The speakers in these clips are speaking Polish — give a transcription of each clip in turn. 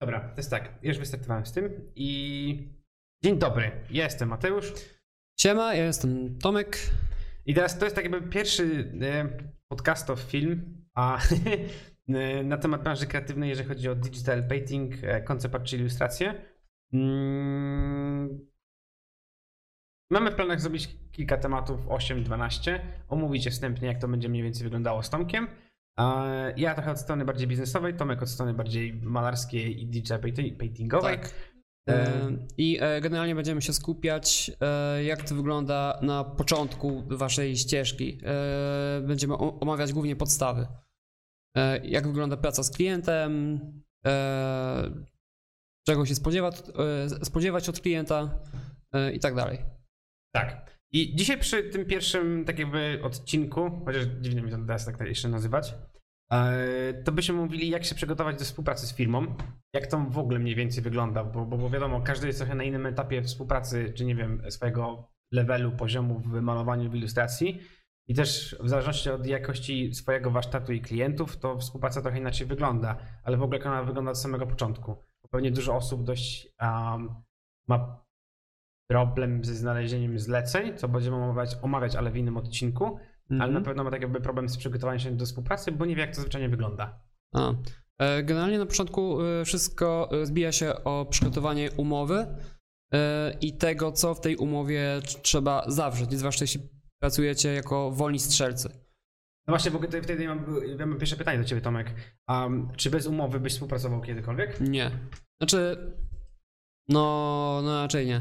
Dobra, to jest tak. Już wystartowałem z tym i dzień dobry. Ja jestem Mateusz Siema, ja jestem Tomek. i teraz to jest tak jakby pierwszy e, podcastow film a, e, na temat branży kreatywnej, jeżeli chodzi o digital painting, e, concept art czy ilustrację. Mm, Mamy w planach zrobić kilka tematów, 8-12, omówić je wstępnie, jak to będzie mniej więcej wyglądało z Tomkiem. Ja trochę od strony bardziej biznesowej, Tomek od strony bardziej malarskiej i painti- paintingowej. Tak. E, E, I e, generalnie będziemy się skupiać, jak to wygląda na początku waszej ścieżki. Będziemy omawiać głównie podstawy. Jak wygląda praca z klientem, czego się spodziewa, spodziewać od klienta i tak dalej. Tak. I dzisiaj przy tym pierwszym tak jakby odcinku, chociaż dziwnie mi to teraz tak jeszcze nazywać, e, to byśmy mówili jak się przygotować do współpracy z firmą, jak to w ogóle mniej więcej wygląda, bo, bo, bo wiadomo, każdy jest trochę na innym etapie współpracy, czy nie wiem, swojego levelu, poziomu w malowaniu, w ilustracji. I też w zależności od jakości swojego warsztatu i klientów, to współpraca trochę inaczej wygląda, ale w ogóle jak ona wygląda od samego początku. Pewnie dużo osób dość um, ma problem ze znalezieniem zleceń, co będziemy omawiać, omawiać ale w innym odcinku, ale Mhm. na pewno ma tak jakby problem z przygotowaniem się do współpracy, bo nie wie jak to zwyczajnie wygląda. A. E, Generalnie na początku e, wszystko e, zbija się o przygotowanie umowy i tego, co w tej umowie tr- trzeba zawrzeć, zwłaszcza jeśli pracujecie jako wolni strzelcy. No właśnie, bo tutaj- wtedy mam, ja mam pierwsze pytanie do ciebie, Tomek. Um, czy bez umowy byś współpracował kiedykolwiek? Nie. Znaczy, no, no raczej nie.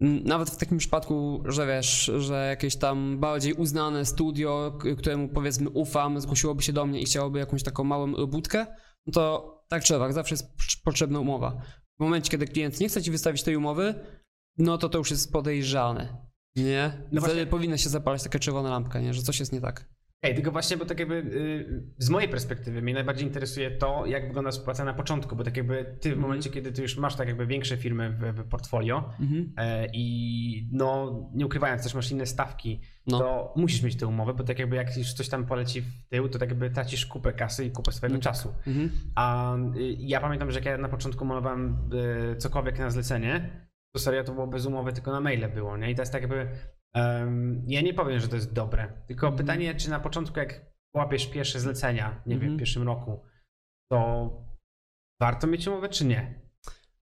Nawet w takim przypadku, że wiesz, że jakieś tam bardziej uznane studio, któremu powiedzmy ufam, zgłosiłoby się do mnie i chciałoby jakąś taką małą robótkę, no to tak trzeba, zawsze jest potrzebna umowa. W momencie, kiedy klient nie chce ci wystawić tej umowy, no to to już jest podejrzane. Nie? No Wtedy powinna się zapalać taka czerwona lampka, nie? Że coś jest nie tak. Ej, tylko właśnie, bo tak jakby y, z mojej perspektywy mnie najbardziej interesuje to, jak wygląda współpraca na początku, bo tak jakby ty w Mhm. momencie, kiedy ty już masz tak jakby większe firmy w, w portfolio e, i no nie ukrywając też masz inne stawki, No. to musisz mieć tę umowę, bo tak jakby jak już coś tam poleci w tył, to tak jakby tracisz kupę kasy i kupę swojego Mm. czasu. Mhm. A y, ja pamiętam, że jak ja na początku malowałem y, cokolwiek na zlecenie, to serio to było bez umowy, tylko na maile było, nie? I to jest tak jakby, ja nie powiem, że to jest dobre, tylko Mhm. pytanie, czy na początku jak łapiesz pierwsze zlecenia, nie wiem, Mhm. w pierwszym roku, to warto mieć umowę, czy nie?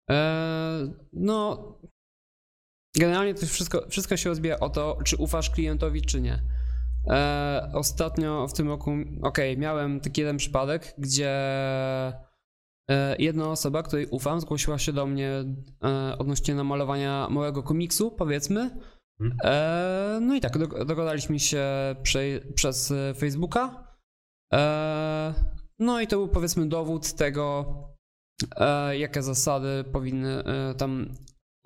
Eee, no, generalnie to wszystko, wszystko się rozbija o to, czy ufasz klientowi, czy nie. Eee, ostatnio w tym roku, okej, miałem taki jeden przypadek, gdzie e, jedna osoba, której ufam, zgłosiła się do mnie e, odnośnie namalowania małego komiksu, powiedzmy. Mhm. Eee, no i tak, dog- dogadaliśmy się prze, przez e, Facebooka. Eee, no i to był powiedzmy dowód tego, e, jakie zasady powinny e, tam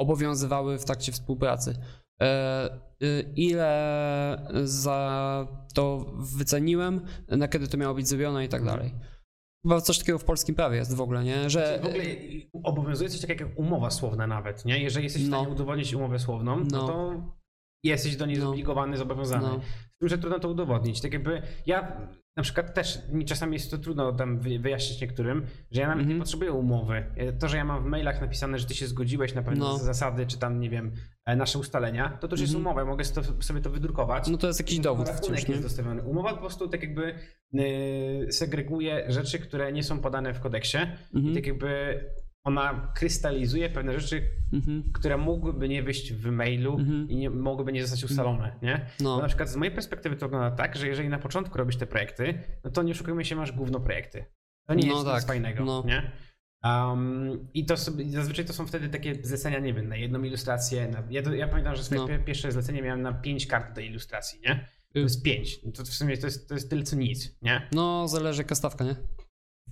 obowiązywały w trakcie współpracy. E, ile za to wyceniłem, na kiedy to miało być zrobione i tak Mhm. dalej. Chyba coś takiego w polskim prawie jest w ogóle, nie? Że W ogóle obowiązuje coś takiego jak umowa słowna nawet, nie? Jeżeli jesteś w No. stanie udowodnić umowę słowną, no, No. to jesteś do niej No. zobligowany, zobowiązany. no, Z tym, że trudno to udowodnić. Tak jakby ja na przykład też mi czasami jest to trudno tam wy- wyjaśnić niektórym, że ja nawet nie Mhm. potrzebuję umowy. To, że ja mam w mailach napisane, że ty się zgodziłeś na pewne No. zasady, czy tam, nie wiem, e, nasze ustalenia, to też jest Mhm. umowa, mogę sobie to wydrukować. no to jest jakiś dowód wciąż, jest nie? dostawiony. Umowa po prostu tak jakby yy, segreguje rzeczy, które nie są podane w kodeksie i Mhm, tak jakby ona krystalizuje pewne rzeczy, mhm, które mogłyby nie wyjść w mailu Mhm. i nie, mogłyby nie zostać ustalone, nie? Bo no, na przykład z mojej perspektywy to wygląda tak, że jeżeli na początku robisz te projekty, no to nie oszukujmy się, masz gówno projekty. To nie No jest tak, nic fajnego, no. nie? Um, I to sobie, zazwyczaj to są wtedy takie zlecenia, nie wiem, na jedną ilustrację. Na, ja, to, ja pamiętam, że swoje No. pie- pierwsze zlecenie miałem na pięć kart do ilustracji, nie? To Y. jest pięć. No To w sumie to jest, to jest tyle co nic, nie? no zależy jaka stawka, nie?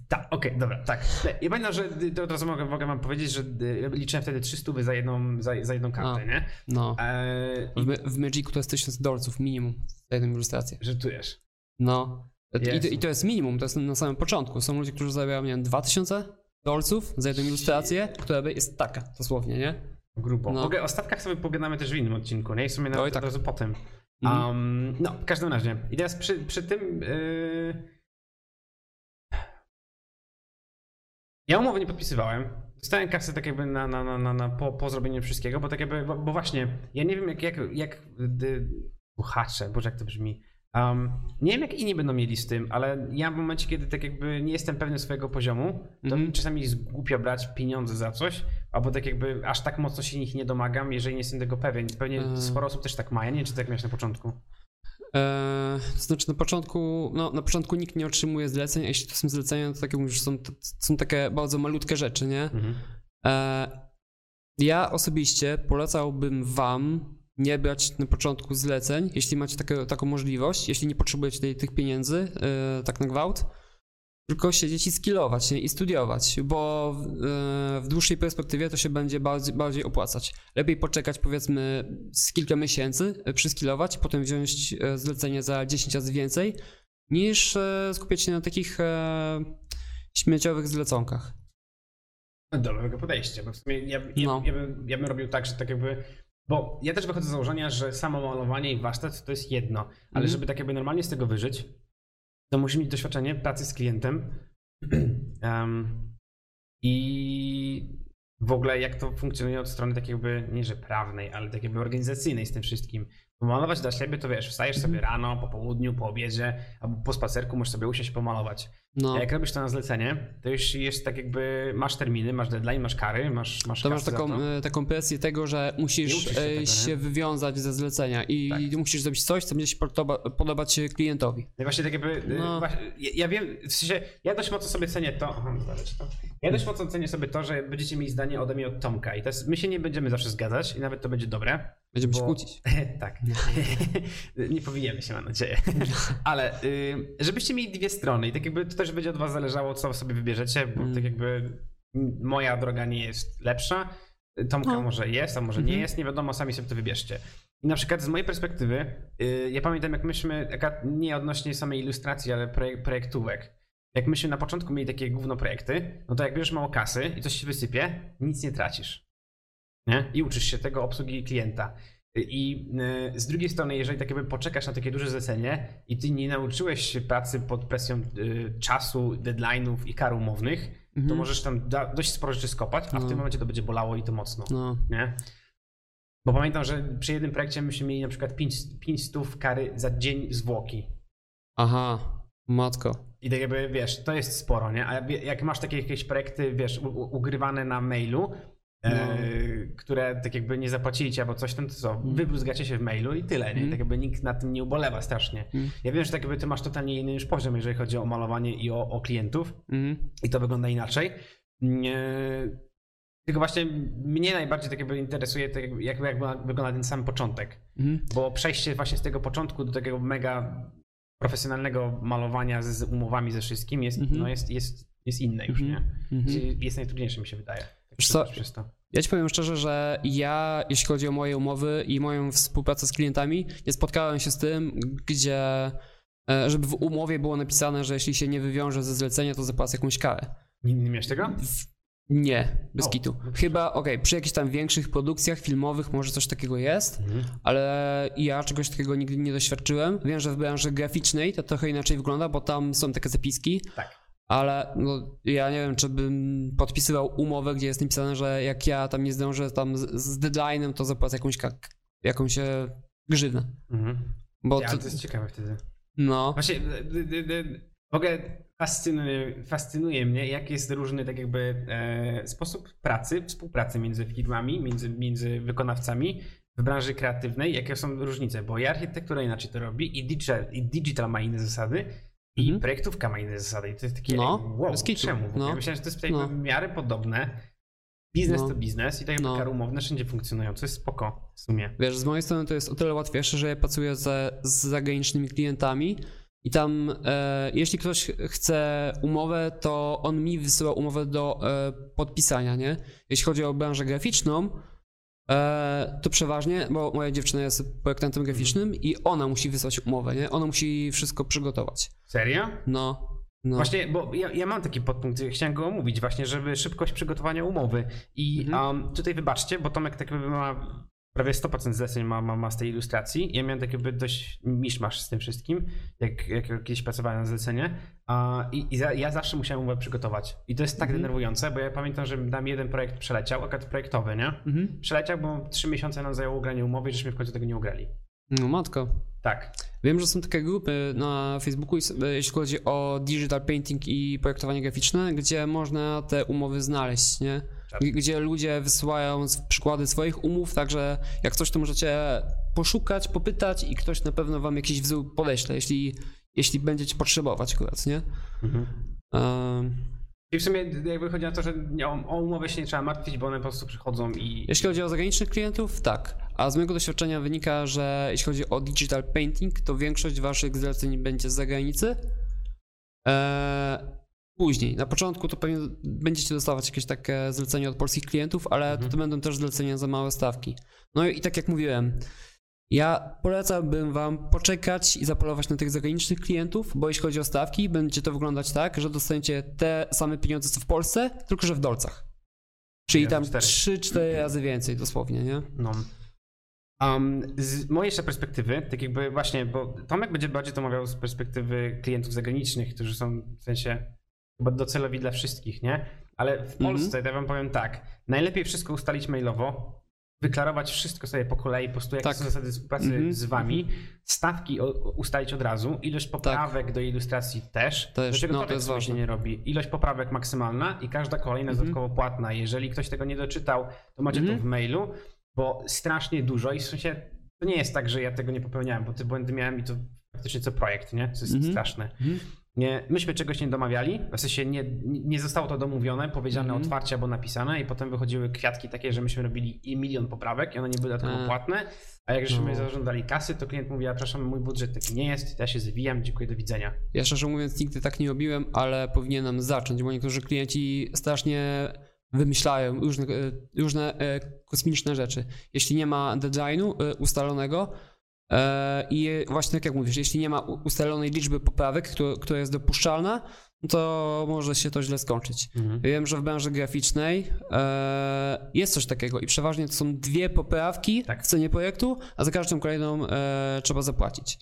Tak, okej, dobra, tak. Ja pamiętam, że y, to od razu mogę, mogę wam powiedzieć, że y, liczyłem wtedy 300 za jedną, za, za jedną kartę, A. nie? No. Eee, W, w Magicu to jest 1000 dolców minimum za jedną ilustrację. żartujesz. No. I to. I to jest minimum, to jest na samym początku. Są ludzie, którzy zarabiają, nie wiem, 2000 dolców za jedną ilustrację, która jest taka, dosłownie, nie? Grubo. No. Mogę, o stawkach sobie pogadamy też w innym odcinku, nie? I w sumie nawet Oj, tak. od razu potem. Mhm. Um, no, w każdym razie. I teraz przy, przy tym. Yy... Ja umowy nie podpisywałem. Dostałem kasę tak jakby na, na, na, na, na po, po zrobieniu wszystkiego, bo tak jakby, bo, bo właśnie, ja nie wiem jak, jak, jak y, słuchacze, boże jak to brzmi, um, nie wiem jak inni będą mieli z tym, ale ja w momencie, kiedy tak jakby nie jestem pewny swojego poziomu, to mi czasami jest głupio brać pieniądze za coś, albo tak jakby aż tak mocno się nich nie domagam, jeżeli nie jestem tego pewien. Pewnie E. sporo osób też tak ma, ja nie wiem czy tak miałeś na początku. E, to znaczy na początku, no na początku nikt nie otrzymuje zleceń, a jeśli to są zlecenia, to tak jak mówisz, są, to są takie bardzo malutkie rzeczy, nie? Mhm. E, ja osobiście polecałbym wam nie brać na początku zleceń, jeśli macie takie, taką możliwość, jeśli nie potrzebujecie tej, tych pieniędzy, e, tak na gwałt, tylko siedzieć i skillować nie? i studiować, bo w, e, w dłuższej perspektywie to się będzie bardziej, bardziej opłacać. Lepiej poczekać powiedzmy z kilka miesięcy, e, przyskillować, potem wziąć e, zlecenie za 10 razy więcej, niż skupiać się na takich śmieciowych zleconkach. Dobrego podejścia, bo w sumie ja, ja, No. ja, bym, ja bym robił tak, że tak jakby. Bo ja też wychodzę z założenia, że samo malowanie i warsztat to jest jedno, ale Mhm. żeby tak jakby normalnie z tego wyżyć, to musi mieć doświadczenie pracy z klientem Em, i w ogóle jak to funkcjonuje od strony takiej jakby, nie że prawnej, ale takiej jakby organizacyjnej z tym wszystkim. Bo malować dla siebie to wiesz, wstajesz sobie Mhm. rano, po południu, po obiedzie, albo po spacerku możesz sobie usiąść i pomalować. No. Jak robisz to na zlecenie, to już jest tak jakby masz terminy, masz deadline, masz kary, masz masz To masz taką, to. e, taką presję tego, że musisz się e, tego, się wywiązać ze zlecenia i Tak. musisz zrobić coś, co będzie się podoba, podobać klientowi. No właśnie tak jakby, No. no. ja, ja wiem, w sensie, ja dość mocno sobie cenię to, aha, zobacz to. Ja dość mocno cenię sobie to, że będziecie mieli zdanie ode mnie od Tomka i to jest, my się nie będziemy zawsze zgadzać i nawet to będzie dobre. Będziemy się Bo- kłócić. tak. nie powijemy się, mam nadzieję. Ale y, żebyście mieli dwie strony i tak jakby to też będzie od was zależało, co sobie wybierzecie, bo Mm. tak jakby moja droga nie jest lepsza, Tomka No. może jest, a może nie Mhm. jest, nie wiadomo, sami sobie to wybierzcie. I na przykład z mojej perspektywy, y, ja pamiętam jak myśmy, nie odnośnie samej ilustracji, ale projek- projektówek, jak myśmy na początku mieli takie gówno projekty, no to jak bierzesz mało kasy i coś się wysypie, nic nie tracisz. Nie? I uczysz się tego obsługi klienta. I y, z drugiej strony, jeżeli tak jakby poczekasz na takie duże zlecenie i ty nie nauczyłeś się pracy pod presją y, czasu, deadline'ów i kar umownych, to Mhm. możesz tam dość sporo rzeczy skopać, a w No. tym momencie to będzie bolało i to mocno. No. Nie? Bo pamiętam, że przy jednym projekcie myśmy mieli na przykład 5 stów kary za dzień zwłoki. Aha, matko. I tak jakby, wiesz, to jest sporo, nie? A jak masz takie jakieś projekty, wiesz, ugrywane na mailu, e, No. które tak jakby nie zapłacili ci albo coś tam, to co, Mm. wybluzgacie się w mailu i tyle, nie? Mm. tak jakby nikt na tym nie ubolewa strasznie. Mm. Ja wiem, że tak jakby ty masz totalnie inny już poziom, jeżeli chodzi o malowanie i o, o klientów Mhm. i to wygląda inaczej. Tylko właśnie mnie najbardziej tak jakby interesuje, tak jakby, jak, jak wygląda ten sam początek. Mhm. Bo przejście właśnie z tego początku do takiego mega profesjonalnego malowania z, z umowami ze wszystkim jest, Mhm. no jest, jest, jest inne już, Mhm. nie? Mhm. Jest najtrudniejsze mi się wydaje. Co? Ja ci powiem szczerze, że ja, jeśli chodzi o moje umowy i moją współpracę z klientami, nie spotkałem się z tym, gdzie, e, żeby w umowie było napisane, że jeśli się nie wywiąże ze zlecenia, to zapłacę jakąś karę. Nie, nie miałeś tego? Nie, bez O, kitu. no Chyba, okej, przy jakichś tam większych produkcjach filmowych może coś takiego jest, ale ja czegoś takiego nigdy nie doświadczyłem. Wiem, że w branży graficznej to trochę inaczej wygląda, bo tam są takie zapiski, Tak. Ale no, ja nie wiem, czy bym podpisywał umowę, gdzie jest napisane, że jak ja tam nie zdążę tam z, z deadline'em, to zapłacę jakąś, jakąś e, grzywnę. Mhm. Bo Ja, to, to jest ciekawe wtedy. no, Właśnie w ogóle fascynuje, fascynuje mnie, jak jest różny tak jakby e, sposób pracy, współpracy między firmami, między, między wykonawcami w branży kreatywnej, jakie są różnice, bo i architektura inaczej to robi, i digital, i digital ma inne zasady, i Mhm. projektówka ma inne zasady. I to jest takie, No, wow, czemu? No. Myślałem, że to jest jakby No. w miarę podobne. Biznes No. to biznes i tak jakby No. kary umowne wszędzie funkcjonują, co jest spoko w sumie. Wiesz, z mojej strony to jest o tyle łatwiejsze, że ja pracuję ze, z zagranicznymi klientami i tam e, jeśli ktoś chce umowę, to on mi wysyła umowę do e, podpisania, nie? Jeśli chodzi o branżę graficzną, e, to przeważnie, bo moja dziewczyna jest projektantem graficznym i ona musi wysłać umowę, nie? Ona musi wszystko przygotować. Serio? No, no. Właśnie, bo ja, ja mam taki podpunkt, chciałem go omówić właśnie, żeby szybkość przygotowania umowy. I Mhm. um, tutaj wybaczcie, bo Tomek tak jakby ma prawie 100% zleceń ma, ma, ma z tej ilustracji. Ja miałem tak jakby dość miszmasz z tym wszystkim, jak, jak kiedyś pracowałem na zlecenie. A, I, i za, ja zawsze musiałem umowę przygotować. I to jest tak Mhm. denerwujące, bo ja pamiętam, że nam jeden projekt przeleciał, akurat projektowy, nie? Mhm. Przeleciał, bo trzy miesiące nam zajęło ugranie umowy i żeśmy w końcu tego nie ugrali. No matko. Tak. Wiem, że są takie grupy na Facebooku, jeśli chodzi o digital painting i projektowanie graficzne, gdzie można te umowy znaleźć, nie? Tak. Gdzie ludzie wysyłają przykłady swoich umów, także jak coś, to możecie poszukać, popytać i ktoś na pewno wam jakiś wzór podeśle, jeśli, jeśli będziecie potrzebować akurat, nie? Mhm. Ehm, I w sumie jakby chodzi o to, że o, o umowę się nie trzeba martwić, bo one po prostu przychodzą i... Jeśli chodzi o zagranicznych klientów, tak. A z mojego doświadczenia wynika, że jeśli chodzi o digital painting, to większość waszych zleceń będzie z zagranicy. Eee, później, na początku to pewnie będziecie dostawać jakieś takie zlecenia od polskich klientów, ale Mhm. to będą też zlecenia za małe stawki. No i, tak jak mówiłem, ja polecałbym wam poczekać i zapolować na tych zagranicznych klientów, bo jeśli chodzi o stawki, będzie to wyglądać tak, że dostaniecie te same pieniądze co w Polsce, tylko że w dolcach. Czyli tam cztery. 3-4 razy więcej dosłownie, nie? No. Um, z mojej jeszcze perspektywy, tak jakby właśnie, bo Tomek będzie bardziej to omawiał z perspektywy klientów zagranicznych, którzy są w sensie chyba docelowi dla wszystkich, nie? Ale w Mhm. Polsce, to ja wam powiem tak, najlepiej wszystko ustalić mailowo, wyklarować wszystko sobie po kolei, po prostu jakie Tak. są zasady współpracy Mhm, z wami, stawki o, ustalić od razu, ilość poprawek do ilustracji też, Też, do czego no, to jest się ważne. nie robi, ilość poprawek maksymalna i każda kolejna Mhm. dodatkowo płatna. Jeżeli ktoś tego nie doczytał, to macie Mhm. to w mailu, bo strasznie dużo i w sensie to nie jest tak, że ja tego nie popełniałem, bo te błędy miałem i to praktycznie co projekt, nie? To jest Mhm. straszne. Mhm. Nie, myśmy czegoś nie domawiali, w sensie nie, nie zostało to domówione, powiedziane Mhm. otwarcie albo napisane i potem wychodziły kwiatki takie, że myśmy robili i milion poprawek i one nie były dodatkowo płatne, a jak żeśmy No. zażądali kasy, to klient mówi, przepraszam, mój budżet taki nie jest, ja się zwijam, dziękuję, do widzenia. Ja szczerze mówiąc nigdy tak nie robiłem, ale powinienem zacząć, bo niektórzy klienci strasznie wymyślają różne, e, różne e, kosmiczne rzeczy. Jeśli nie ma deadline'u e, ustalonego i właśnie tak jak mówisz, jeśli nie ma ustalonej liczby poprawek, która, jest dopuszczalna, to może się to źle skończyć. Wiem, że w branży graficznej e, jest coś takiego i przeważnie to są dwie poprawki Tak. w cenie projektu, a za każdą kolejną e, trzeba zapłacić.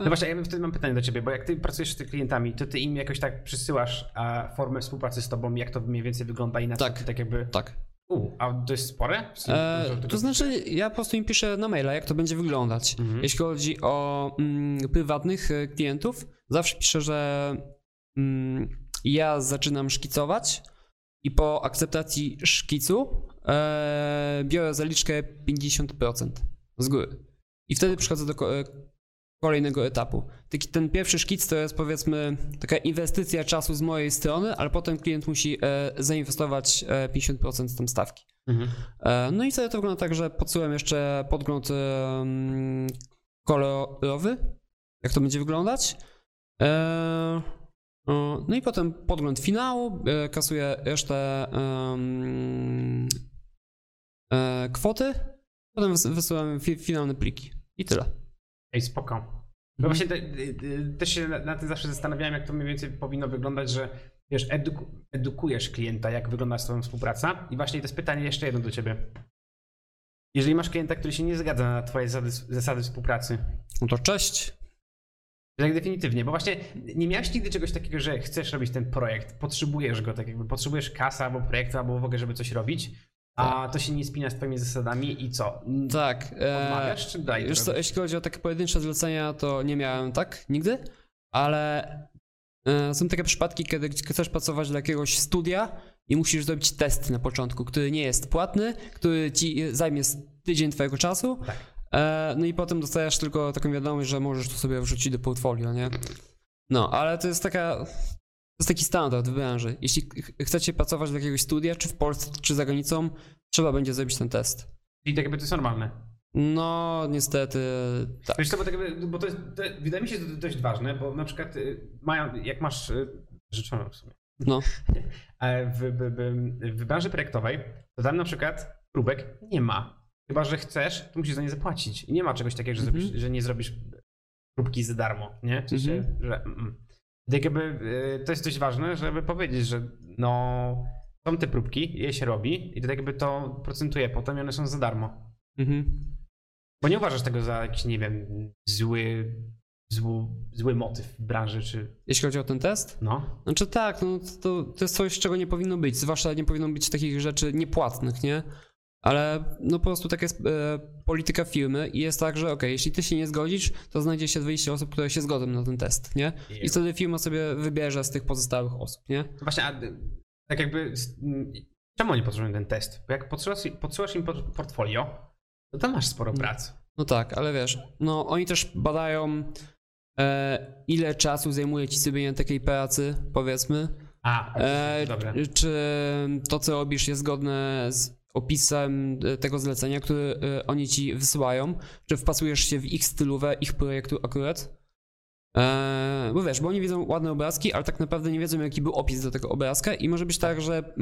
No właśnie, ja wtedy mam pytanie do ciebie, bo jak ty pracujesz z tymi klientami, to ty im jakoś tak przysyłasz formę współpracy z tobą, jak to mniej więcej wygląda i na Tak. co ty tak jakby... Tak. U, a to jest spore? E, to znaczy, ja po prostu im piszę na maila, jak to będzie wyglądać. Mhm. Jeśli chodzi o mm, prywatnych e, klientów, zawsze piszę, że mm, ja zaczynam szkicować i po akceptacji szkicu e, biorę zaliczkę 50% z góry. I wtedy przechodzę do ko- e, kolejnego etapu. Taki, ten pierwszy szkic to jest powiedzmy taka inwestycja czasu z mojej strony, ale potem klient musi e, zainwestować e, 50% tam stawki. Mhm. E, No i sobie to wygląda tak, że podsyłem jeszcze podgląd kolorowy, jak to będzie wyglądać. E, No i potem podgląd finału, e, kasuję resztę e, kwoty, potem wys- wysyłam fi- finalne pliki i tyle. Ej, spoko. No właśnie te, y, y, też się na, na tym zawsze zastanawiałem, jak to mniej więcej powinno wyglądać, że wiesz, eduku, edukujesz klienta, jak wygląda z tobą współpraca. I właśnie to jest pytanie jeszcze jedno do ciebie. Jeżeli masz klienta, który się nie zgadza na twoje zasady, zasady współpracy, No to cześć. tak definitywnie, bo właśnie nie miałeś nigdy czegoś takiego, że chcesz robić ten projekt, potrzebujesz go, tak jakby potrzebujesz kasy albo projektu, albo w ogóle, żeby coś robić, a to się nie spina z twoimi zasadami i co? Tak. e, Odmawiasz czy daj? Wiesz co, jeśli chodzi o takie pojedyncze zlecenia, to nie miałem tak nigdy, ale e, są takie przypadki, kiedy chcesz pracować dla jakiegoś studia i musisz zrobić test na początku, który nie jest płatny, który ci zajmie tydzień twojego czasu. Tak. E, No i potem dostajesz tylko taką wiadomość, że możesz to sobie wrzucić do portfolio, nie? No, ale to jest taka. To jest taki standard w branży. Jeśli ch- chcecie pracować dla jakiegoś studia, czy w Polsce, czy za granicą, trzeba będzie zrobić ten test. Czyli tak jakby to jest normalne. No, niestety, tak. Wiesz co, bo, tak jakby, bo to, jest, to wydaje mi się, że to dość ważne, bo na przykład y, mają, jak masz y, życzoną w sumie, No. e, w, w, w, w branży projektowej, to tam na przykład próbek nie ma. Chyba, że chcesz, to musisz za nie zapłacić. I nie ma czegoś takiego, że, Mhm. zrobisz, że nie zrobisz próbki za darmo, nie? W sensie, Mhm. że... Mm. Tak jakby y, to jest dość ważne, żeby powiedzieć, że no są te próbki, je się robi i to tak jakby to procentuje potem i one są za darmo. Mhm. Bo nie uważasz tego za jakiś, nie wiem, zły, zły, zły motyw w branży, czy Jeśli chodzi o ten test? no? Znaczy tak, no to, to jest coś, czego nie powinno być. Zwłaszcza nie powinno być takich rzeczy niepłatnych, nie? Ale no po prostu taka jest e, polityka firmy i jest tak, że okej, jeśli ty się nie zgodzisz, to znajdzie się 20 osób, które się zgodzą na ten test, nie? I wtedy firma sobie wybierze z tych pozostałych osób, nie? Właśnie, a, tak jakby, czemu oni potrzebują ten test? Bo jak podsyłasz, podsyłasz im port- portfolio, to tam masz sporo Mm. pracy. No tak, ale wiesz, no oni też badają e, ile czasu zajmuje ci zrobienie takiej pracy, powiedzmy. A, E, dobra. czy to, co robisz, jest zgodne z opisem e, tego zlecenia, który e, oni ci wysyłają? Czy wpasujesz się w ich stylówę, ich projektu akurat? E, bo wiesz, bo oni widzą ładne obrazki, ale tak naprawdę nie wiedzą, jaki był opis do tego obrazka i może być tak, że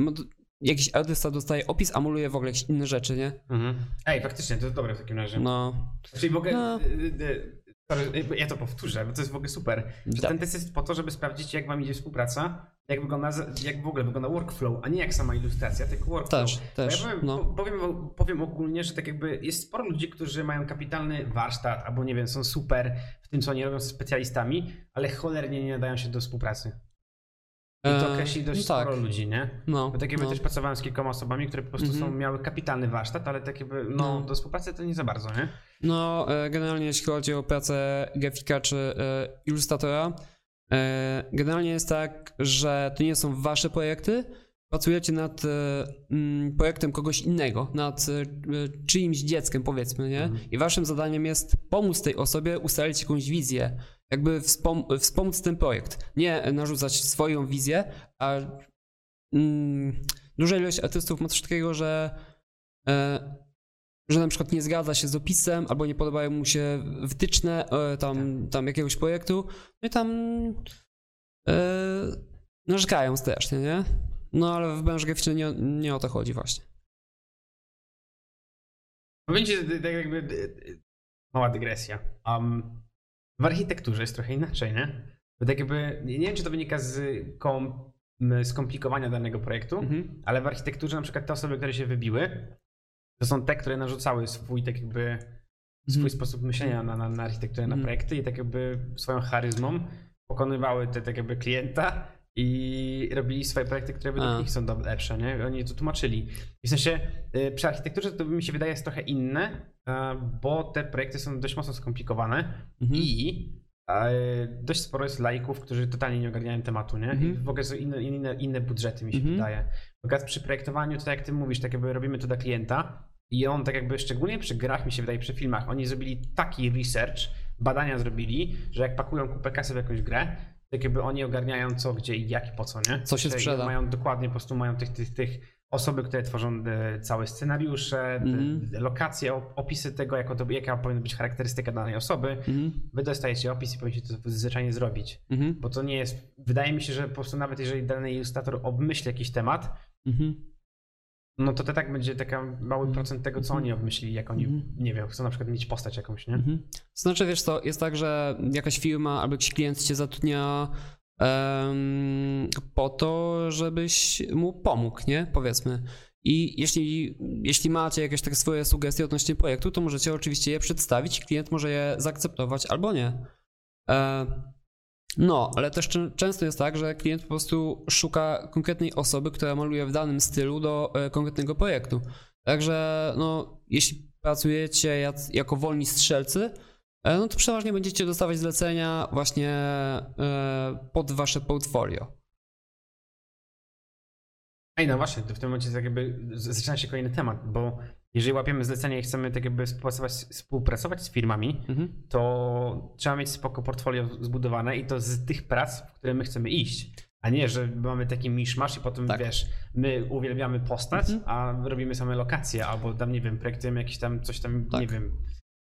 jakiś artysta dostaje opis, a w ogóle jakieś inne rzeczy, nie? Mhm. Ej, faktycznie, to jest dobre w takim razie. No, Czyli w ogóle, No. Y, sorry, ja to powtórzę, bo to jest w ogóle super. Tak. ten test jest po to, żeby sprawdzić, jak wam idzie współpraca, jak wygląda, jak w ogóle wygląda workflow, a nie jak sama ilustracja, tylko workflow. też, też, ja powiem, no. po- powiem, powiem ogólnie, że tak jakby jest sporo ludzi, którzy mają kapitalny warsztat, albo nie wiem, są super w tym, co oni robią, są specjalistami, ale cholernie nie nadają się do współpracy. I to E, określi dość no tak. sporo ludzi, nie? No, Bo tak jakby no. też pracowałem z kilkoma osobami, które po prostu są, Mhm. miały kapitalny warsztat, ale tak jakby, no, No. do współpracy to nie za bardzo, nie? No, e, generalnie jeśli chodzi o pracę grafika czy e, ilustratora, e, generalnie jest tak, że to nie są wasze projekty, pracujecie nad mm, projektem kogoś innego, nad czyimś dzieckiem powiedzmy, nie? Mhm. I waszym zadaniem jest pomóc tej osobie ustalić jakąś wizję, jakby wspom- wspomóc ten projekt. Nie narzucać swoją wizję, a mm, duża ilość artystów ma coś takiego, że e, że na przykład nie zgadza się z opisem, albo nie podobają mu się wytyczne e, tam, tam jakiegoś projektu, no i tam e, narzekają strasznie, nie? No ale w branży graficznej nie, nie o to chodzi właśnie. Będzie tak jakby mała dygresja. Um, w architekturze jest trochę inaczej, nie? Bo tak jakby, nie wiem czy to wynika z kom, skomplikowania danego projektu, Mhm. ale w architekturze na przykład te osoby, które się wybiły, to są te, które narzucały swój tak jakby swój Mhm. sposób myślenia na, na, na architekturę, na Mhm. projekty i tak jakby swoją charyzmą pokonywały te tak jakby klienta i robili swoje projekty, które według nich są lepsze, nie? Oni to tłumaczyli. W sensie y, przy architekturze to mi się wydaje jest trochę inne, bo te projekty są dość mocno skomplikowane Mhm. i dość sporo jest laików, którzy totalnie nie ogarniają tematu, nie? Mhm. I w ogóle są inne, inne, inne budżety mi się Mhm. wydaje. Natomiast przy projektowaniu, to tak jak ty mówisz, tak jakby robimy to dla klienta i on tak jakby, szczególnie przy grach mi się wydaje, przy filmach, oni zrobili taki research, badania zrobili, że jak pakują kupę kasy w jakąś grę, tak jakby oni ogarniają co, gdzie i jak i po co, nie? Co się Że sprzeda. Mają dokładnie, po prostu mają tych, tych, tych osoby, które tworzą e, całe scenariusze, te lokacje, op- opisy tego, jako to, jaka powinna być charakterystyka danej osoby. Mhm. Wy dostajecie opis i powinniście to zwyczajnie zrobić. Mhm. Bo to nie jest. Wydaje mi się, że po prostu nawet jeżeli dany ilustrator obmyśli jakiś temat, Mhm. No to to tak będzie taka mały Mhm. procent tego, co Mhm. oni obmyślili, jak oni, Mhm. nie wiem, chcą na przykład mieć postać jakąś, nie? Mhm. Znaczy, wiesz co, jest tak, że jakaś firma albo jakiś klient cię zatrudnia em, po to, żebyś mu pomógł, nie? Powiedzmy. I jeśli, jeśli macie jakieś takie swoje sugestie odnośnie projektu, to możecie oczywiście je przedstawić, klient może je zaakceptować albo nie. E, no, ale też czę- często jest tak, że klient po prostu szuka konkretnej osoby, która maluje w danym stylu do e, konkretnego projektu. Także no, jeśli pracujecie jako wolni strzelcy, e, no to przeważnie będziecie dostawać zlecenia właśnie e, pod wasze portfolio. Ej, no właśnie, w tym momencie tak jakby zaczyna się kolejny temat, bo jeżeli łapiemy zlecenie i chcemy tak jakby współpracować, współpracować z firmami, Mhm. to trzeba mieć spoko portfolio zbudowane i to z tych prac, w które my chcemy iść. A nie, że mamy taki miszmasz i potem Tak. wiesz, my uwielbiamy postać, Mhm. a robimy same lokacje, albo tam, nie wiem, projektujemy jakieś tam coś tam, Tak. nie wiem,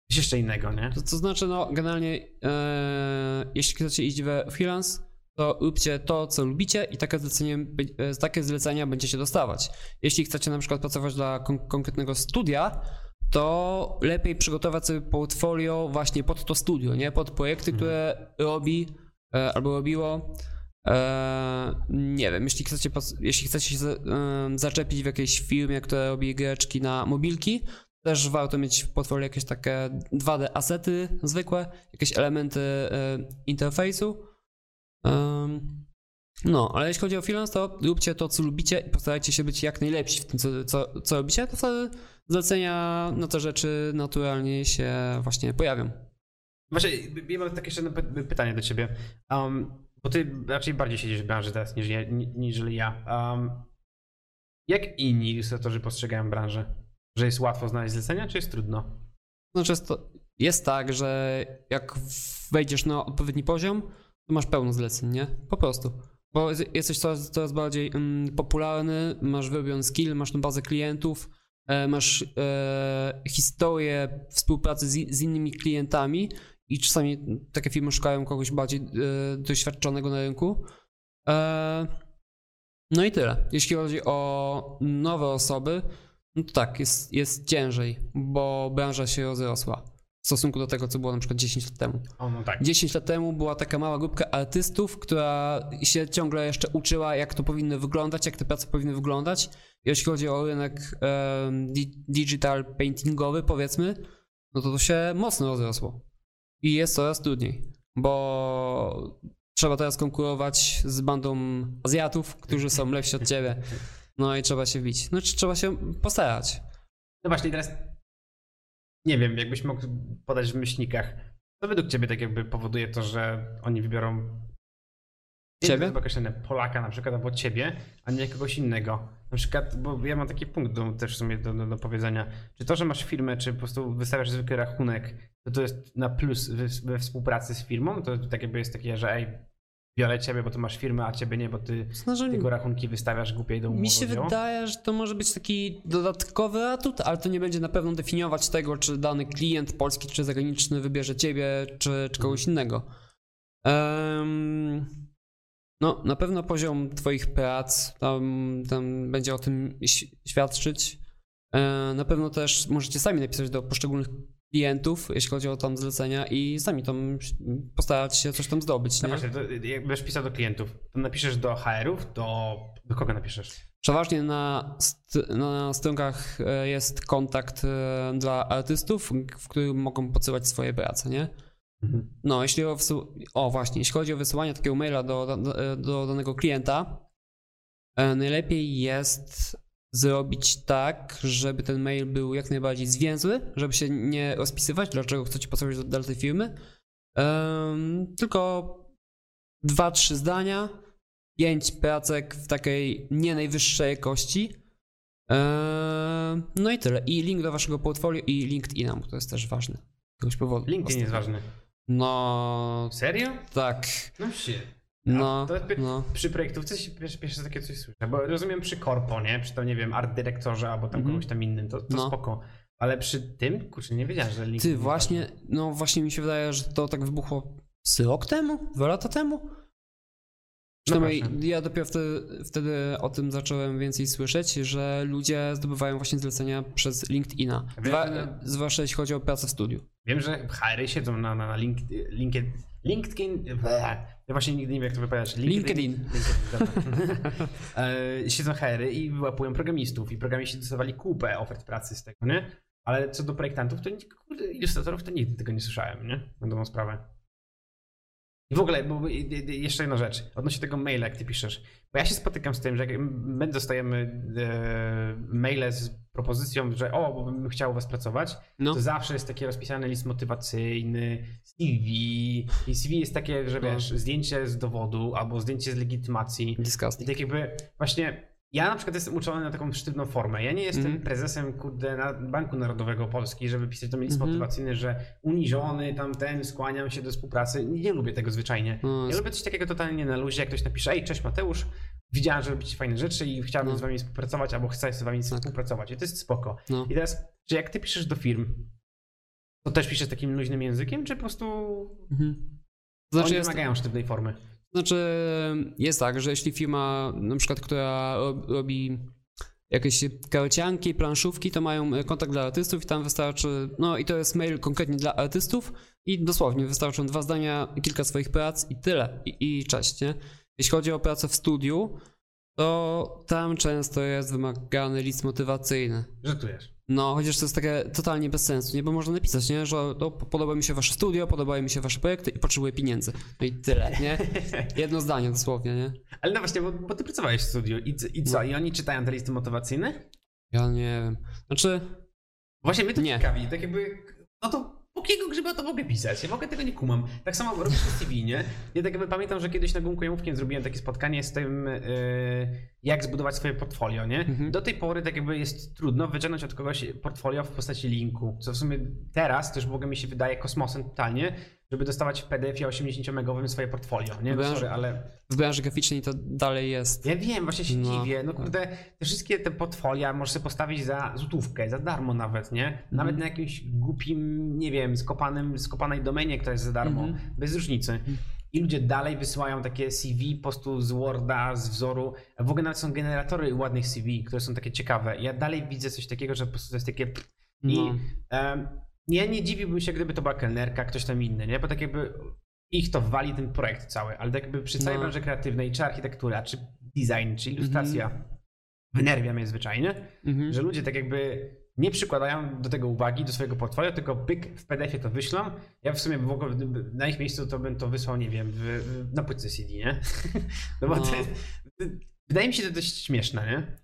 coś jeszcze innego, nie? To, to znaczy, no generalnie e, jeśli chcecie iść we freelance, to róbcie to, co lubicie i takie, zlecenie, e, takie zlecenia będziecie dostawać. Jeśli chcecie na przykład pracować dla kon- konkretnego studia, to lepiej przygotować sobie portfolio właśnie pod to studio, nie? Pod projekty, Mhm. które robi e, albo robiło. E, nie wiem, jeśli chcecie, jeśli chcecie się zaczepić w jakiejś firmie, która robi giereczki na mobilki, też warto mieć w portfolio jakieś takie 2D asety zwykłe, jakieś elementy interfejsu. Em, No, ale jeśli chodzi o freelance, to róbcie to, co lubicie i postarajcie się być jak najlepsi w tym, co, co, co robicie, to wtedy zlecenia na te rzeczy naturalnie się właśnie pojawią. Właśnie, ja mam takie jeszcze pytanie do ciebie. Um, bo ty raczej bardziej siedzisz w branży teraz niż ja. ni- Niżeli ja. Um, jak inni ilustratorzy postrzegają branżę? Że jest łatwo znaleźć zlecenia, czy jest trudno? Znaczy jest, to, jest tak, że jak wejdziesz na odpowiedni poziom, masz pełno zleceń, nie? Po prostu. Bo jest- jesteś coraz, coraz bardziej mm, popularny, masz wyrobiony skill, masz tą bazę klientów, e, masz e, historię współpracy z, z innymi klientami i czasami takie firmy szukają kogoś bardziej e, doświadczonego na rynku. E, no i tyle. Jeśli chodzi o nowe osoby, no to tak, jest, jest ciężej, bo branża się rozrosła w stosunku do tego, co było na przykład 10 lat temu. O, no tak. 10 lat temu była taka mała grupka artystów, która się ciągle jeszcze uczyła, jak to powinno wyglądać, jak te prace powinny wyglądać. Jeśli chodzi o rynek di- digital paintingowy, powiedzmy, no to to się mocno rozrosło. I jest coraz trudniej, bo trzeba teraz konkurować z bandą Azjatów, którzy są lepsi od ciebie. No i trzeba się bić. Znaczy trzeba się postarać. No właśnie, teraz nie wiem, jakbyś mógł podać w myślnikach. Co według ciebie tak jakby powoduje to, że oni wybiorą Ciebie? Określone Polaka na przykład, albo ciebie, a nie kogoś innego. Na przykład, bo ja mam taki punkt do, też w sumie do, do, do powiedzenia. Czy to, że masz firmę, czy po prostu wystawiasz zwykły rachunek, to to jest na plus we, we współpracy z firmą? To tak jakby jest takie, że ej, biorę ciebie, bo ty masz firmę, a ciebie nie, bo ty Znaczy, tylko rachunki wystawiasz głupiej do umowy. Mi się o dzieło? wydaje, że to może być taki dodatkowy atut, ale to nie będzie na pewno definiować tego, czy dany klient polski czy zagraniczny wybierze ciebie, czy, czy kogoś innego. Em, no, na pewno poziom twoich prac tam, tam będzie o tym ś- świadczyć. E, Na pewno też możecie sami napisać do poszczególnych klientów, jeśli chodzi o tam zlecenia i sami tam postarać się coś tam zdobyć, No nie? właśnie, to jak będziesz pisał do klientów, to napiszesz do HR-ów, do... do kogo napiszesz? Przeważnie na, st- na stronkach e, jest kontakt e, dla artystów, w którym mogą podsyłać swoje prace, nie? No, jeśli o, wsu- o właśnie, jeśli chodzi o wysyłanie takiego maila do, do, do danego klienta, e, najlepiej jest zrobić tak, żeby ten mail był jak najbardziej zwięzły, żeby się nie rozpisywać, dlaczego chcecie posłać do, do tej firmy. Em, tylko dwa, trzy zdania, pięć pracek w takiej nie najwyższej jakości. Eee, No i tyle. I link do waszego portfolio i LinkedIna, bo to jest też ważne. Z jakiegoś powodu. LinkedIn jest ważny. No, Serio? tak. No shit. No, to py- no. Przy projektówce się pierwsze, pierwsze takie coś słyszę, bo rozumiem przy korpo, nie? Przy tam, nie wiem, art dyrektorze albo tam Mhm. kogoś tam innym, to, to No. spoko. Ale przy tym, kurczę, nie wiedziałem, że LinkedIn Ty, właśnie, ważny. no właśnie mi się wydaje, że to tak wybuchło z rok temu? Dwa lata temu? Przynajmniej proszę. ja dopiero wtedy, wtedy o tym zacząłem więcej słyszeć, że ludzie zdobywają właśnie zlecenia przez LinkedIna. Wiem, Dwa, że- zwłaszcza jeśli chodzi o pracę w studiu. Wiem, że HR siedzą na, na, na link, LinkedIn, LinkedIn, ja właśnie nigdy nie wiem, jak to wypowiadasz. LinkedIn. LinkedIn, e, siedzą HR i wyłapują programistów i programiści dostawali kupę ofert pracy z tego, nie? Ale co do projektantów, to kurde, ilustratorów to nigdy tego nie słyszałem, nie? Na dobrą sprawę. I w ogóle, bo i- i- jeszcze jedna rzecz, odnośnie tego maila, jak ty piszesz. Bo ja się spotykam z tym, że jak my dostajemy e, maile z propozycją, że o, bo bym chciał u was pracować, No. to zawsze jest taki rozpisany list motywacyjny, CV. I CV jest takie, że No. wiesz, zdjęcie z dowodu albo zdjęcie z legitymacji. I Disgusting. tak jakby właśnie ja na przykład jestem uczony na taką sztywną formę. Ja nie jestem Mhm. prezesem kurde na Banku Narodowego Polski, żeby pisać do mnie list Mhm. motywacyjny, że uniżony tamten, skłaniam się do współpracy. Nie, nie lubię tego zwyczajnie. No, Ja lubię coś takiego totalnie na luzie, jak ktoś napisze, ej, cześć Mateusz, widziałem, że robicie fajne rzeczy i chciałbym No. z wami współpracować, albo chcę z wami Tak. współpracować. I to jest spoko. no. I teraz, czy jak ty piszesz do firm, to też piszesz takim luźnym językiem, czy po prostu Mhm. znaczy, oni jest, wymagają sztywnej formy? Znaczy jest tak, że jeśli firma na przykład, która rob- robi jakieś karcianki, planszówki, to mają e, kontakt dla artystów i tam wystarczy, no i to jest mail konkretnie dla artystów i dosłownie wystarczą dwa zdania, kilka swoich prac i tyle. I, i cześć, nie? Jeśli chodzi o pracę w studiu, to tam często jest wymagany list motywacyjny. Żartujesz. No, chociaż to jest takie totalnie bez sensu, nie? Bo można napisać, nie? Że no, podoba mi się wasze studio, podobają mi się wasze projekty i potrzebuję pieniędzy. No i tyle, nie? Jedno zdanie dosłownie, nie? Ale no właśnie, bo, bo ty pracowałeś w studiu i, i co? No. I oni czytają te listy motywacyjne? Ja nie wiem. Znaczy, Właśnie mnie to Nie. ciekawi, tak jakby, no to po jakiego grzyba to mogę pisać? Ja mogę tego nie kumam. Tak samo robisz to CV, nie? Ja tak jakby pamiętam, że kiedyś na Gumku Jamówkiem zrobiłem takie spotkanie z tym, yy, jak zbudować swoje portfolio, nie? Mhm. Do tej pory tak jakby jest trudno wyciągnąć od kogoś portfolio w postaci linku, co w sumie teraz też w ogóle mi się wydaje kosmosem totalnie, żeby dostawać w PDF-ie 80-megowym swoje portfolio, nie? Wiem, sorry, ale... w branży graficznej to dalej jest. Ja wiem, właśnie się No. dziwię. No kurde, te wszystkie te portfolia możesz sobie postawić za złotówkę, za darmo nawet, nie? Nawet na jakimś głupim, nie wiem, skopanym, skopanej domenie, która jest za darmo. Mhm. Bez różnicy. I ludzie dalej wysyłają takie CV po prostu z Worda, z wzoru. W ogóle nawet są generatory ładnych CV, które są takie ciekawe. Ja dalej widzę coś takiego, że po prostu to jest takie... I No. em, ja nie dziwiłbym się, gdyby to była kelnerka, ktoś tam inny, nie? Bo tak jakby ich to wali ten projekt cały, ale tak jakby przy całej No. branży kreatywnej, czy architektura, czy design, czy ilustracja, wynerwia mnie zwyczajnie, Mhm. że ludzie tak jakby nie przykładają do tego uwagi, do swojego portfolio, tylko pyk, w PDF-ie to wyślą. Ja w sumie w ogóle na ich miejscu to bym to wysłał, nie wiem, w, w, na płytce CD, nie? No bo No. To, wydaje mi się to dość śmieszne, nie?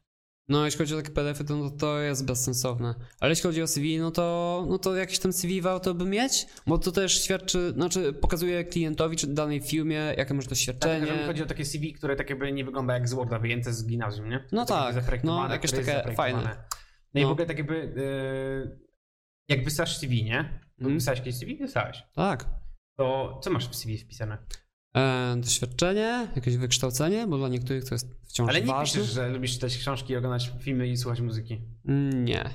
No, jeśli chodzi o takie PDF-y, to, no, to jest bezsensowne. Ale jeśli chodzi o CV, no to, no to jakieś tam CV warto by mieć, bo to też świadczy, znaczy pokazuje klientowi czy danej firmie, jakie może Dlatego, doświadczenie. mi chodzi o takie CV, które tak jakby nie wygląda jak z Worda wyjęte z gimnazjum, nie? No Tak tak, no, jakieś takie fajne. No, i w No. ogóle tak jakby yy, jak wysyłasz CV, nie? Mhm. Wysłałeś jakieś CV? Wysłałeś. Tak. To co masz w CV wpisane? E, doświadczenie, jakieś wykształcenie, bo dla niektórych to jest wciąż Ale nie ważne. piszesz, że lubisz czytać książki, oglądać filmy i słuchać muzyki. Nie.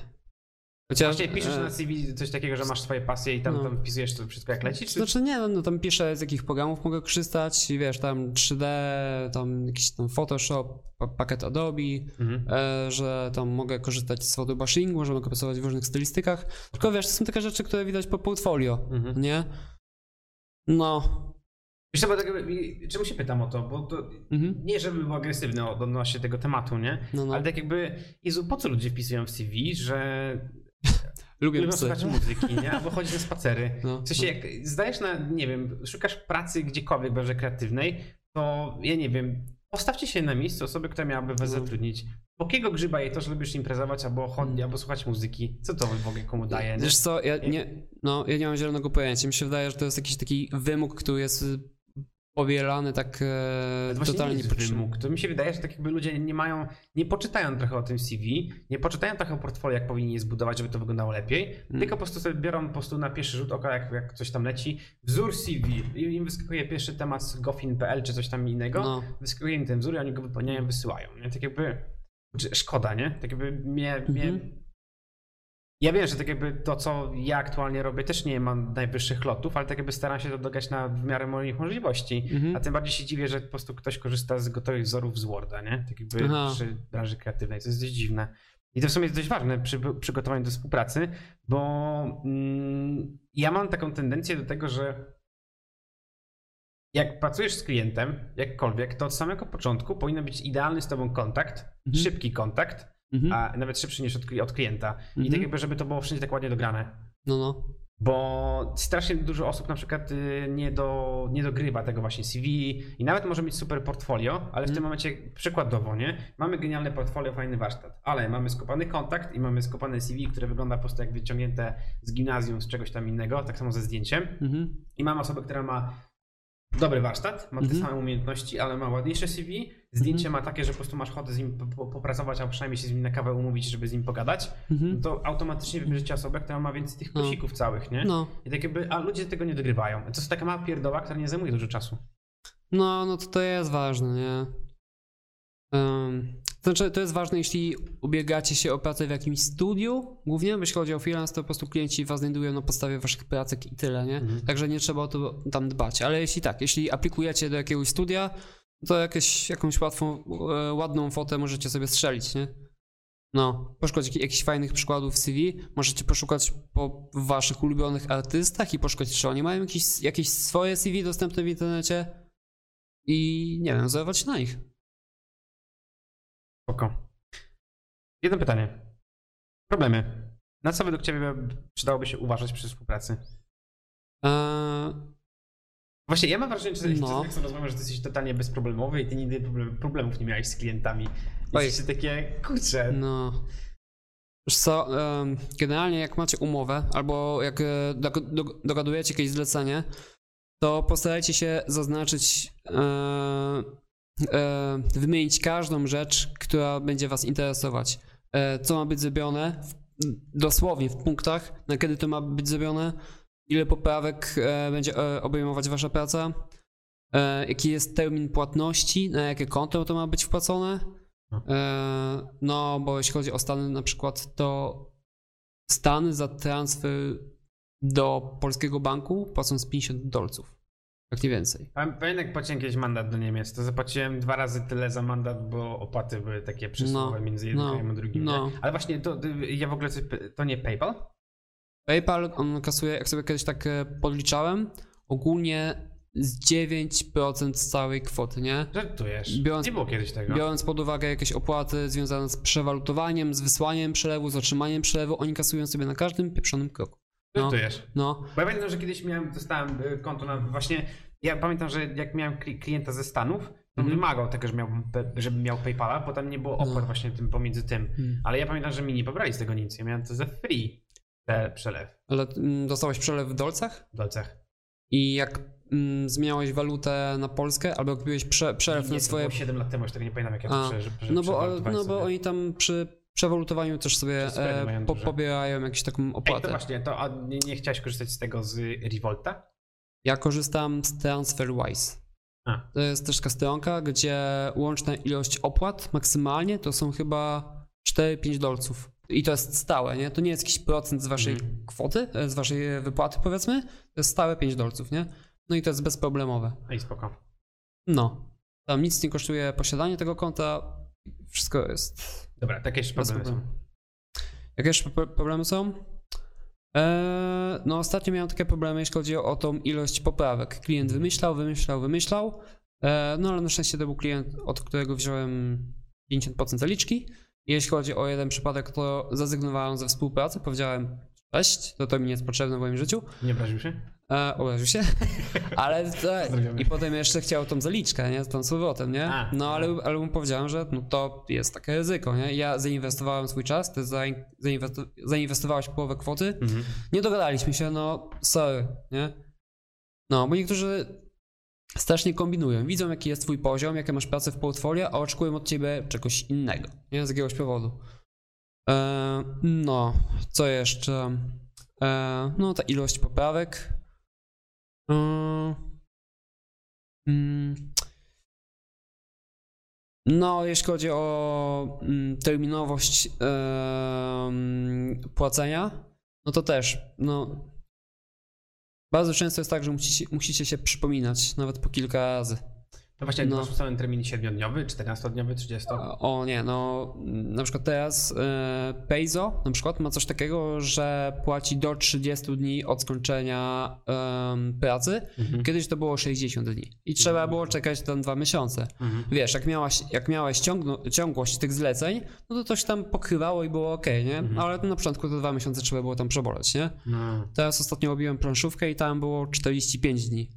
Chociaż, Właściwie piszesz e, na CV coś takiego, że masz swoje pasje i tam, No. tam wpisujesz to wszystko jak leci? Czy... Znaczy nie, no, no tam piszę z jakich programów mogę korzystać, i wiesz, tam 3D, tam jakiś tam Photoshop, pa- pakiet Adobe, Mhm. e, że tam mogę korzystać z photobushingu, że mogę pracować w różnych stylistykach. Tylko wiesz, to są takie rzeczy, które widać po portfolio, Mhm. nie? No. Wiesz co, bo tak czemu się pytam o to? Bo to Mhm. nie, żeby był agresywny odnośnie tego tematu, nie? No, no. Ale tak jakby, Jezu, po co ludzie wpisują w CV, że Lubię słuchać muzyki, nie? Albo chodzić na spacery. No, W sensie, jak zdajesz na, nie wiem, szukasz pracy gdziekolwiek w branży kreatywnej, to ja nie wiem, postawcie się na miejsce osoby, która miałaby was No. zatrudnić. Po jakiego grzyba jej to, że lubisz imprezować albo chodzić, albo słuchać muzyki? Co to w ogóle komu daje, nie? Wiesz co, ja nie, no, ja nie mam zielonego pojęcia. Mi się wydaje, że to jest jakiś taki wymóg, który jest powielany tak e, totalnie niepotrzebnie. wymóg. To mi się wydaje, że tak jakby ludzie nie mają, nie poczytają trochę o tym CV, nie poczytają trochę o portfolio, jak powinni je zbudować, żeby to wyglądało lepiej, Mm. tylko po prostu sobie biorą po prostu na pierwszy rzut oka, jak, jak coś tam leci, wzór CV i im wyskakuje pierwszy temat z gofin.pl czy coś tam innego, No. wyskakuje im ten wzór i oni go wypełniają, wysyłają. Nie? Tak jakby, znaczy, szkoda, nie? Tak jakby mnie, mnie Mhm. Ja wiem, że tak jakby to, co ja aktualnie robię, też nie mam najwyższych lotów, ale tak jakby staram się to dogać na w miarę moich możliwości. Mhm. A tym bardziej się dziwię, że po prostu ktoś korzysta z gotowych wzorów z Worda, nie? Tak jakby Aha. przy branży kreatywnej. To jest dość dziwne. I to w sumie jest dość ważne przy przygotowaniu do współpracy, bo mm, ja mam taką tendencję do tego, że jak pracujesz z klientem, jakkolwiek, to od samego początku powinien być idealny z tobą kontakt, Mhm. szybki kontakt, Mhm. a nawet szybszy niż od, od klienta. I Mhm. tak jakby, żeby to było wszędzie tak ładnie dograne. No, no. Bo strasznie dużo osób na przykład y, nie, do, nie dogrywa tego właśnie CV i nawet może mieć super portfolio, ale w tym momencie przykładowo, nie? Mamy genialne portfolio, fajny warsztat, ale mamy skopany kontakt i mamy skopane CV, które wygląda po prostu jak wyciągnięte z gimnazjum, z czegoś tam innego, tak samo ze zdjęciem. Mhm. I mamy osobę, która ma dobry warsztat, ma te Mhm. same umiejętności, ale ma ładniejsze CV. Zdjęcie ma takie, że po prostu masz ochotę z nim po- po- popracować, albo przynajmniej się z nim na kawę umówić, żeby z nim pogadać. Mhm. No to automatycznie wybierzecie osobę, która ma więcej tych No. plusików całych, nie? No. I tak jakby, a ludzie tego nie dogrywają. To jest taka mała pierdoła, która nie zajmuje dużo czasu. No, no to to jest ważne, nie? Znaczy, to jest ważne, jeśli ubiegacie się o pracę w jakimś studiu, głównie, jeśli chodzi o freelance, to po prostu klienci was znajdują na podstawie waszych pracek i tyle, nie? Mhm. Także nie trzeba o to tam dbać. Ale jeśli tak, jeśli aplikujecie do jakiegoś studia, to jakieś, jakąś łatwą, e, ładną fotę możecie sobie strzelić, nie? No, poszukać jak- jakichś fajnych przykładów CV, możecie poszukać po waszych ulubionych artystach i poszukać, czy oni mają jakieś, jakieś swoje CV dostępne w internecie i nie wiem, się na nich. Spoko. Jedno pytanie. Problemy. Na co według ciebie przydałoby się uważać przy współpracy? Eee, Właśnie ja mam wrażenie, że No. jak rozmawiam, że ty jesteś totalnie bezproblemowy i ty nigdy problem- problemów nie miałeś z klientami. Oj. Jesteście takie, kurczę, No. Wiesz co, generalnie jak macie umowę albo jak e, dog- dog- dogadujecie jakieś zlecenie, to postarajcie się zaznaczyć, e, wymienić każdą rzecz, która będzie Was interesować. E, co ma być zrobione, dosłownie w punktach, na kiedy to ma być zrobione, ile poprawek e, będzie e, obejmować Wasza praca, e, jaki jest termin płatności, na jakie konto to ma być wpłacone. E, No, bo jeśli chodzi o Stany na przykład, to Stany za transfer do polskiego banku płacą z 50 dolców. Jak nie więcej. Pam- Pamiętam jak płaciłem kiedyś mandat do Niemiec, to zapłaciłem dwa razy tyle za mandat, bo opłaty były takie przesuwowe No, między jednym no, a drugim. no. Ale właśnie to, to ja w ogóle coś, to nie PayPal? PayPal, on kasuje, jak sobie kiedyś tak e, podliczałem, ogólnie z 9% z całej kwoty, nie? Żartujesz. Biorąc- nie było kiedyś tego. Biorąc pod uwagę jakieś opłaty związane z przewalutowaniem, z wysłaniem przelewu, z otrzymaniem przelewu, oni kasują sobie na każdym pieprzonym kroku. No, Żartujesz. no, Bo ja pamiętam, że kiedyś miałem, dostałem y, konto na właśnie. Ja pamiętam, że jak miałem kli- klienta ze Stanów, to Mhm. wymagał tego, że miał, żebym miał PayPala, bo tam nie było opłat No. właśnie tym pomiędzy tym. Hmm. Ale ja pamiętam, że mi nie pobrali z tego nic. Ja miałem to za free, te przelew ale mm, dostałeś przelew w dolcach? w dolcach. I jak mm, zmieniałeś walutę na Polskę, albo jak robiłeś prze, przelew nie, na to swoje. było 7 lat temu, już tego nie pamiętam, jak ja A, to prze, prze, No bo, no bo oni tam przy przewalutowaniu też sobie e, po, pobierają jakąś taką Ej, to opłatę. właśnie, to a nie, nie chciałeś korzystać z tego z Revolta? Ja korzystam z TransferWise. A. To jest też taka stronka, gdzie łączna ilość opłat maksymalnie to są chyba 4-5 dolców. I to jest stałe, nie? To nie jest jakiś procent z waszej Mhm. kwoty, e, z waszej wypłaty powiedzmy. To jest stałe 5 dolców, nie? No i to jest bezproblemowe. Ej, spoko. No. Tam nic nie kosztuje posiadanie tego konta. Wszystko jest. Dobra, takie jeszcze problemy są. Jakie jeszcze pro- problemy są? Eee, no, ostatnio miałem takie problemy, jeśli chodzi o tą ilość poprawek. Klient wymyślał, wymyślał, wymyślał. Eee, no, ale na szczęście to był klient, od którego wziąłem 50% zaliczki. Jeśli chodzi o jeden przypadek, to zrezygnowałem ze współpracy. Powiedziałem, cześć, to to mi nie jest potrzebne w moim życiu. Nie obraził się? E, obraził się. Ale to, i potem jeszcze chciał tą zaliczkę, nie? Tą z powrotem, nie? A. No ale, ale mu powiedziałem, że no, to jest takie ryzyko, nie? Ja zainwestowałem swój czas, ty zain- zainwesto- zainwestowałeś połowę kwoty. Mhm. Nie dogadaliśmy się, no sorry, nie? No, bo niektórzy strasznie kombinują. Widzą, jaki jest twój poziom, jakie masz pracę w portfolio, a oczekują od ciebie czegoś innego, nie? Z jakiegoś powodu. E, no, co jeszcze? E, no, ta ilość poprawek. Mm, no, jeśli chodzi o mm, terminowość płacenia, no to też, no. Bardzo często jest tak, że musicie, musicie się przypominać, nawet po kilka razy. No właśnie, No. masz ustalony termin 7-dniowy, 14-dniowy, 30? O nie, no na przykład teraz e, Payzo na przykład ma coś takiego, że płaci do 30 dni od skończenia pracy. Mhm. Kiedyś to było 60 dni i trzeba było czekać tam dwa miesiące. Mhm. Wiesz, jak miałaś, jak miałeś ciągno, ciągłość tych zleceń, no to się tam pokrywało i było ok, nie? Mhm. Ale na początku to dwa miesiące trzeba było tam przeboleć, nie? No, Teraz ostatnio robiłem planszówkę i tam było 45 dni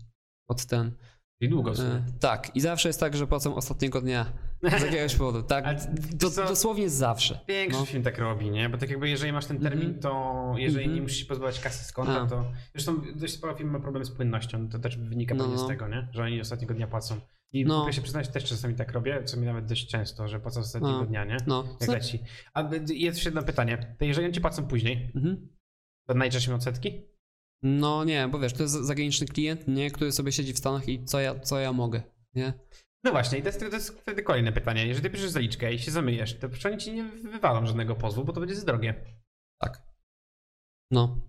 od ten. I długo w sumie. E, tak, i zawsze jest tak, że płacą ostatniego dnia. Z jakiegoś powodu, tak? Do, dosłownie zawsze. Większość No. film tak robi, nie? Bo tak jakby jeżeli masz ten termin, Mhm. to jeżeli Mhm. nie musisz się pozbywać kasy z konta, A. to... Zresztą dość sporo film ma problemy z płynnością, to też wynika No, pewnie z no. tego, nie? Że oni ostatniego dnia płacą. I No. mogę się przyznać, też czasami tak robię, co mi nawet dość często, że płacą ostatniego No. dnia, nie? No. Jak leci. A y, jest jeszcze jedno pytanie. To jeżeli oni ci płacą później, Mhm. to najczęściej odsetki? No nie, bo wiesz, to jest zagraniczny klient, nie, który sobie siedzi w Stanach i co ja, co ja mogę, nie? No właśnie, i to jest, to jest wtedy kolejne pytanie. Jeżeli ty piszesz zaliczkę i się zamyjesz, to przecież oni ci nie wywalą żadnego pozwu, bo to będzie za drogie. Tak. No.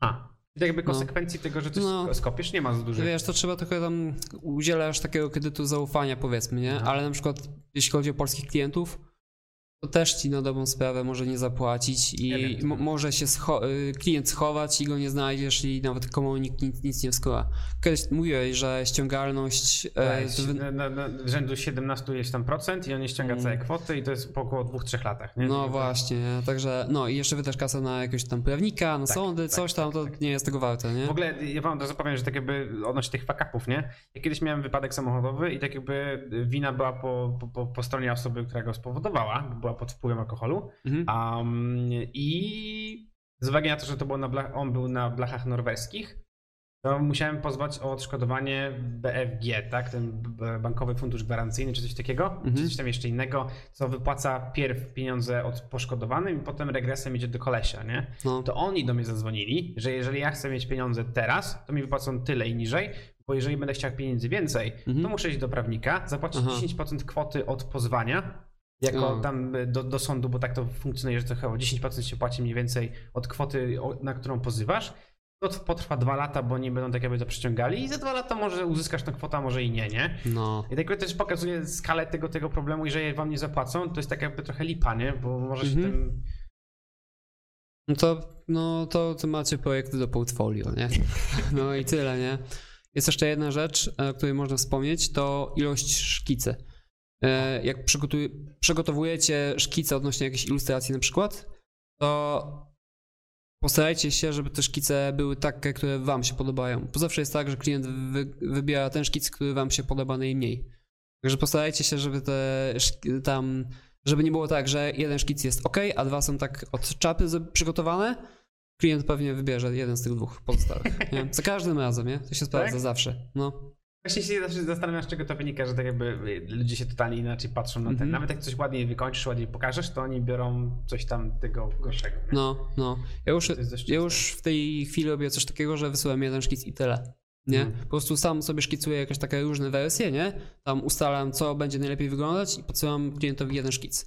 A. I tak jakby No. konsekwencji tego, że coś No. no. skopiesz, nie ma za dużych. Wiesz, to trzeba trochę tam udzielasz takiego kredytu zaufania, powiedzmy, nie? Aha. Ale na przykład, jeśli chodzi o polskich klientów, to też ci na dobrą sprawę może nie zapłacić i mo- co. może się scho- y, klient schować i go nie znajdziesz i nawet komu nikt nic, nic nie wskóra. Kiedyś mówiłeś, że ściągalność e, Tak, to wy- na, na, na rzędu 17 jest tam procent i on nie ściąga Mm. całej kwoty i to jest po około 2-3 latach. Nie? No I to- właśnie, nie? także no i jeszcze wydasz kasę na jakiegoś tam prawnika, na Tak, sądy, tak, coś tam, tak, to tak. nie jest tego warte, nie? W ogóle ja wam razu powiem, że tak jakby odnośnie tych fakapów, nie? Ja kiedyś miałem wypadek samochodowy i tak jakby wina była po, po, po, po stronie osoby, która go spowodowała, bo była pod wpływem alkoholu. Mhm. Um, I z uwagi na to, że to było na blach, on był na blachach norweskich, to musiałem pozwać o odszkodowanie BFG, tak? Ten bankowy fundusz gwarancyjny, czy coś takiego, Mhm. czy coś tam jeszcze innego, co wypłaca pierw pieniądze od poszkodowanym i potem regresem idzie do kolesia, nie? No, to oni do mnie zadzwonili, że jeżeli ja chcę mieć pieniądze teraz, to mi wypłacą tyle i niżej, bo jeżeli będę chciał pieniędzy więcej, Mhm. to muszę iść do prawnika, zapłacić Aha. 10% kwoty od pozwania, jako O. tam y, do, do sądu, bo tak to funkcjonuje, że to chyba 10% się płaci mniej więcej od kwoty, na którą pozywasz. To potrwa dwa lata, bo nie będą tak jakby to przyciągali i za dwa lata może uzyskasz tę kwotę, a może i nie, nie? no, I tak też pokazuje skalę tego, tego problemu i że je wam nie zapłacą, to jest tak jakby trochę lipa, nie? Bo może się Mhm. tym... no to, no to, to macie projekty do portfolio, nie? No i tyle, nie? Jest jeszcze jedna rzecz, e, o której można wspomnieć, to ilość szkicy. E, Jak przygotowujecie szkice odnośnie jakiejś ilustracji na przykład, to postarajcie się, żeby te szkice były takie, które wam się podobają. Bo zawsze jest tak, że klient wy, wybiera ten szkic, który wam się podoba najmniej. Także postarajcie się, żeby te tam, żeby nie było tak, że jeden szkic jest ok, a dwa są tak od czapy przygotowane. Klient pewnie wybierze jeden z tych dwóch pozostałych. Nie? Za każdym razem, nie? To się sprawdza Tak? zawsze. No. Właśnie się zawsze zastanawiam, z czego to wynika, że tak jakby y, ludzie się totalnie inaczej patrzą na ten. Mhm. Nawet jak coś ładniej wykończysz, ładniej pokażesz, to oni biorą coś tam tego gorszego. nie? No, no. Ja już, ja już w tej chwili robię coś takiego, że wysyłam jeden szkic i tyle. Nie? Mhm. Po prostu sam sobie szkicuję jakieś takie różne wersje, nie? Tam ustalam, co będzie najlepiej wyglądać i podsyłam klientowi jeden szkic.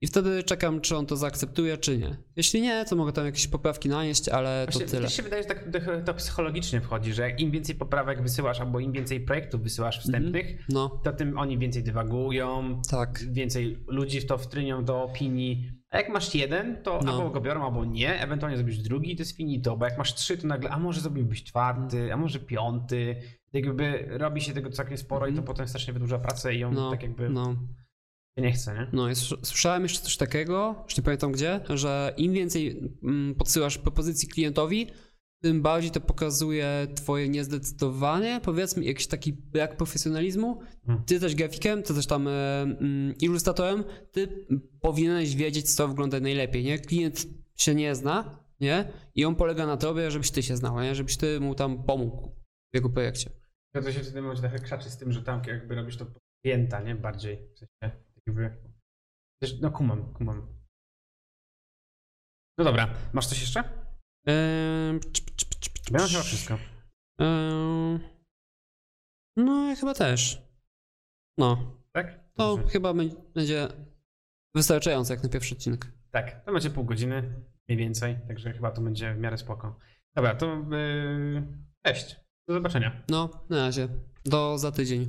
I wtedy czekam, czy on to zaakceptuje, czy nie. Jeśli nie, to mogę tam jakieś poprawki nanieść, ale to Właśnie, tyle. Mi się wydaje, że tak to, to psychologicznie wchodzi, że jak im więcej poprawek wysyłasz, albo im więcej projektów wysyłasz wstępnych, No, to tym oni więcej dywagują, tak. więcej ludzi w to wtrynią do opinii. A jak masz jeden, to No. albo go biorą, albo nie. Ewentualnie zrobisz drugi, to jest finito, bo jak masz trzy, to nagle, a może zrobiłbyś czwarty, a może piąty. Tak jakby robi się tego całkiem sporo i to Mhm. potem strasznie wydłuża pracę i ją No, tak jakby no. Nie chce, nie? No i słys- słyszałem jeszcze coś takiego, już nie pamiętam gdzie, że im więcej mm, podsyłasz propozycji klientowi, tym bardziej to pokazuje twoje niezdecydowanie, powiedzmy jakiś taki brak profesjonalizmu. Hmm. Ty też grafikiem, ty też tam e, mm, ilustratorem, ty powinieneś wiedzieć, co wygląda najlepiej, nie? Klient się nie zna, nie? I on polega na tobie, żebyś ty się znał, nie? Żebyś ty mu tam pomógł w jego projekcie. Ja to się w tym momencie trochę krzaczy z tym, że tam jakby robisz to klienta, nie? Bardziej. W sensie, jakby... No kumam, kumam. No dobra, masz coś jeszcze? Ehm, Ja mam chyba wszystko. Ehm, No, ja chyba też. No, Tak? to Dobrze. chyba bę- będzie wystarczające jak na pierwszy odcinek. Tak, to macie pół godziny, mniej więcej, także chyba to będzie w miarę spoko. Dobra, to yy, cześć. Do zobaczenia. No, na razie. Do za tydzień.